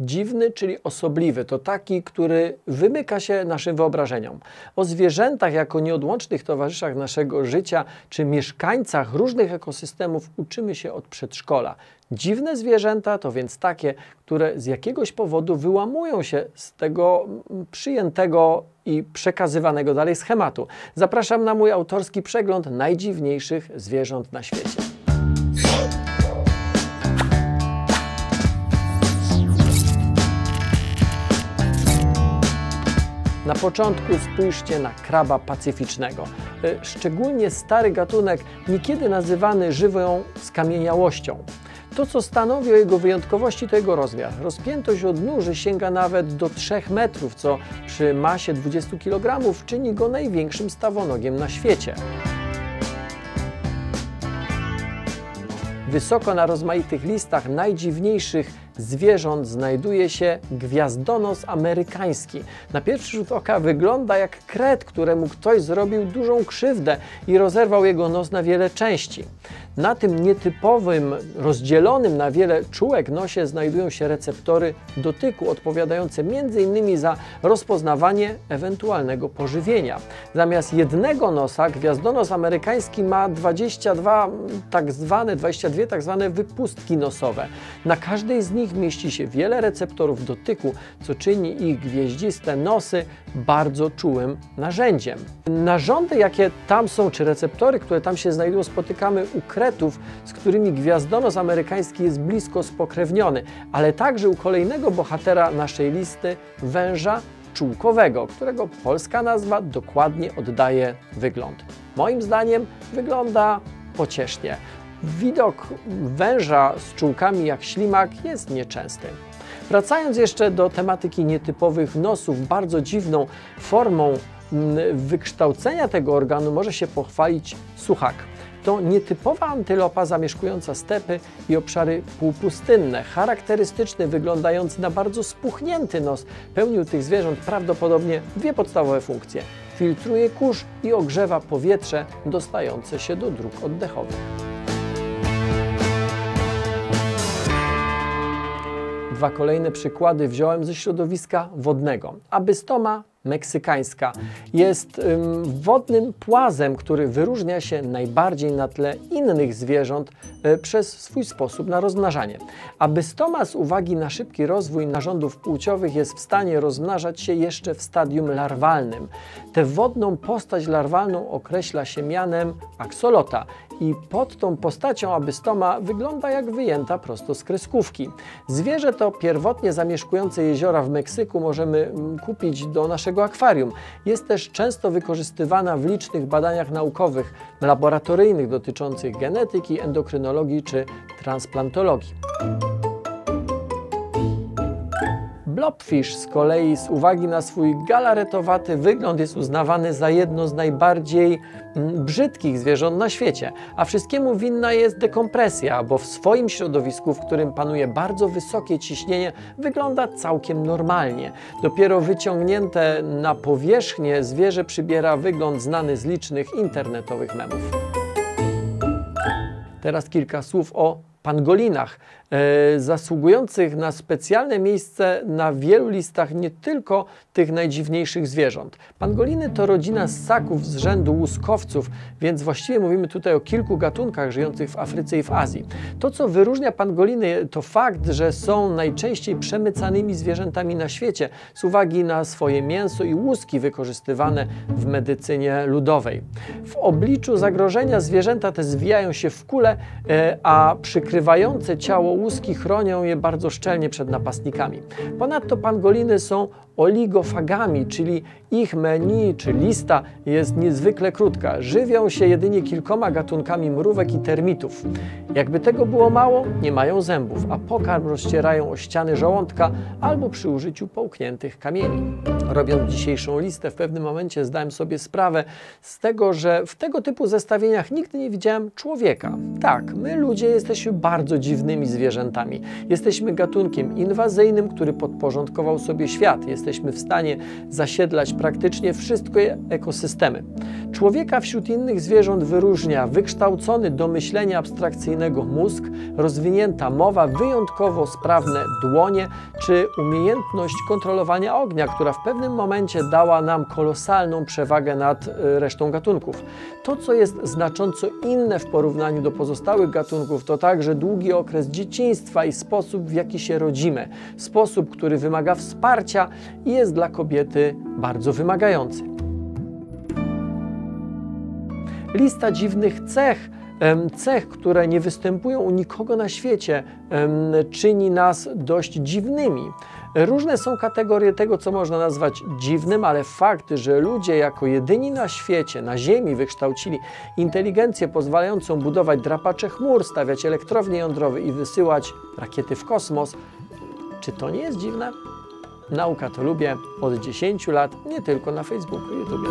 Dziwny, czyli osobliwy, to taki, który wymyka się naszym wyobrażeniom. O zwierzętach jako nieodłącznych towarzyszach naszego życia, czy mieszkańcach różnych ekosystemów uczymy się od przedszkola. Dziwne zwierzęta to więc takie, które z jakiegoś powodu wyłamują się z tego mm, przyjętego i przekazywanego dalej schematu. Zapraszam na mój autorski przegląd najdziwniejszych zwierząt na świecie. Na początku spójrzcie na kraba pacyficznego. E, szczególnie stary gatunek, niekiedy nazywany żywą skamieniałością. To, co stanowi o jego wyjątkowości, to jego rozmiar. Rozpiętość odnóży sięga nawet do 3 metrów, co przy masie 20 kg czyni go największym stawonogiem na świecie. Wysoko na rozmaitych listach najdziwniejszych zwierząt znajduje się gwiazdonos amerykański. Na pierwszy rzut oka wygląda jak kret, któremu ktoś zrobił dużą krzywdę i rozerwał jego nos na wiele części. Na tym nietypowym, rozdzielonym na wiele czułek nosie znajdują się receptory dotyku, odpowiadające m.in. za rozpoznawanie ewentualnego pożywienia. Zamiast jednego nosa gwiazdonos amerykański ma 22 tak zwane, 22 tak zwane wypustki nosowe. Na każdej z nich mieści się wiele receptorów dotyku, co czyni ich gwieździste nosy bardzo czułym narzędziem. Narządy, jakie tam są, czy receptory, które tam się znajdują, spotykamy u kretów, z którymi gwiazdonos amerykański jest blisko spokrewniony, ale także u kolejnego bohatera naszej listy, węża czułkowego, którego polska nazwa dokładnie oddaje wygląd. Moim zdaniem wygląda pociesznie. Widok węża z czułkami jak ślimak jest nieczęsty. Wracając jeszcze do tematyki nietypowych nosów, bardzo dziwną formą mm, wykształcenia tego organu może się pochwalić suchak. To nietypowa antylopa zamieszkująca stepy i obszary półpustynne. Charakterystyczny, wyglądający na bardzo spuchnięty nos pełnił tych zwierząt prawdopodobnie dwie podstawowe funkcje. Filtruje kurz i ogrzewa powietrze dostające się do dróg oddechowych. Dwa kolejne przykłady wziąłem ze środowiska wodnego. Abystoma meksykańska jest ym, wodnym płazem, który wyróżnia się najbardziej na tle innych zwierząt y, przez swój sposób na rozmnażanie. Abystoma z uwagi na szybki rozwój narządów płciowych jest w stanie rozmnażać się jeszcze w stadium larwalnym. Tę wodną postać larwalną określa się mianem aksolota i pod tą postacią abystoma wygląda jak wyjęta prosto z kreskówki. Zwierzę to pierwotnie zamieszkujące jeziora w Meksyku możemy mm, kupić do naszego akwarium. Jest też często wykorzystywana w licznych badaniach naukowych, laboratoryjnych dotyczących genetyki, endokrynologii czy transplantologii. Blobfish z kolei z uwagi na swój galaretowaty wygląd jest uznawany za jedno z najbardziej mm, brzydkich zwierząt na świecie, a wszystkiemu winna jest dekompresja, bo w swoim środowisku, w którym panuje bardzo wysokie ciśnienie, wygląda całkiem normalnie. Dopiero wyciągnięte na powierzchnię zwierzę przybiera wygląd znany z licznych internetowych memów. Teraz kilka słów o pangolinach, e, zasługujących na specjalne miejsce na wielu listach nie tylko tych najdziwniejszych zwierząt. Pangoliny to rodzina ssaków z rzędu łuskowców, więc właściwie mówimy tutaj o kilku gatunkach żyjących w Afryce i w Azji. To, co wyróżnia pangoliny, to fakt, że są najczęściej przemycanymi zwierzętami na świecie z uwagi na swoje mięso i łuski wykorzystywane w medycynie ludowej. W obliczu zagrożenia zwierzęta te zwijają się w kule, e, a przykrywające ciało łuski chronią je bardzo szczelnie przed napastnikami. Ponadto pangoliny są oligofagami, czyli ich menu czy lista jest niezwykle krótka. Żywią się jedynie kilkoma gatunkami mrówek i termitów. Jakby tego było mało, nie mają zębów, a pokarm rozcierają o ściany żołądka albo przy użyciu połkniętych kamieni. Robiąc dzisiejszą listę, w pewnym momencie zdałem sobie sprawę z tego, że w tego typu zestawieniach nigdy nie widziałem człowieka. Tak, my ludzie jesteśmy bardzo dziwnymi zwierzętami. Jesteśmy gatunkiem inwazyjnym, który podporządkował sobie świat. Jesteśmy w stanie zasiedlać praktycznie wszystkie ekosystemy. Człowieka wśród innych zwierząt wyróżnia wykształcony do myślenia abstrakcyjnego mózg, rozwinięta mowa, wyjątkowo sprawne dłonie czy umiejętność kontrolowania ognia, która w pewnym momencie dała nam kolosalną przewagę nad e, resztą gatunków. To, co jest znacząco inne w porównaniu do pozostałych gatunków, to także długi okres dzieciństwa i sposób, w jaki się rodzimy. Sposób, który wymaga wsparcia i jest dla kobiety bardzo wymagający. Lista dziwnych cech, cech, które nie występują u nikogo na świecie, czyni nas dość dziwnymi. Różne są kategorie tego, co można nazwać dziwnym, ale fakt, że ludzie jako jedyni na świecie, na Ziemi wykształcili inteligencję pozwalającą budować drapacze chmur, stawiać elektrownie jądrowe i wysyłać rakiety w kosmos, czy to nie jest dziwne? Nauka to lubię od 10 lat, nie tylko na Facebooku i YouTube.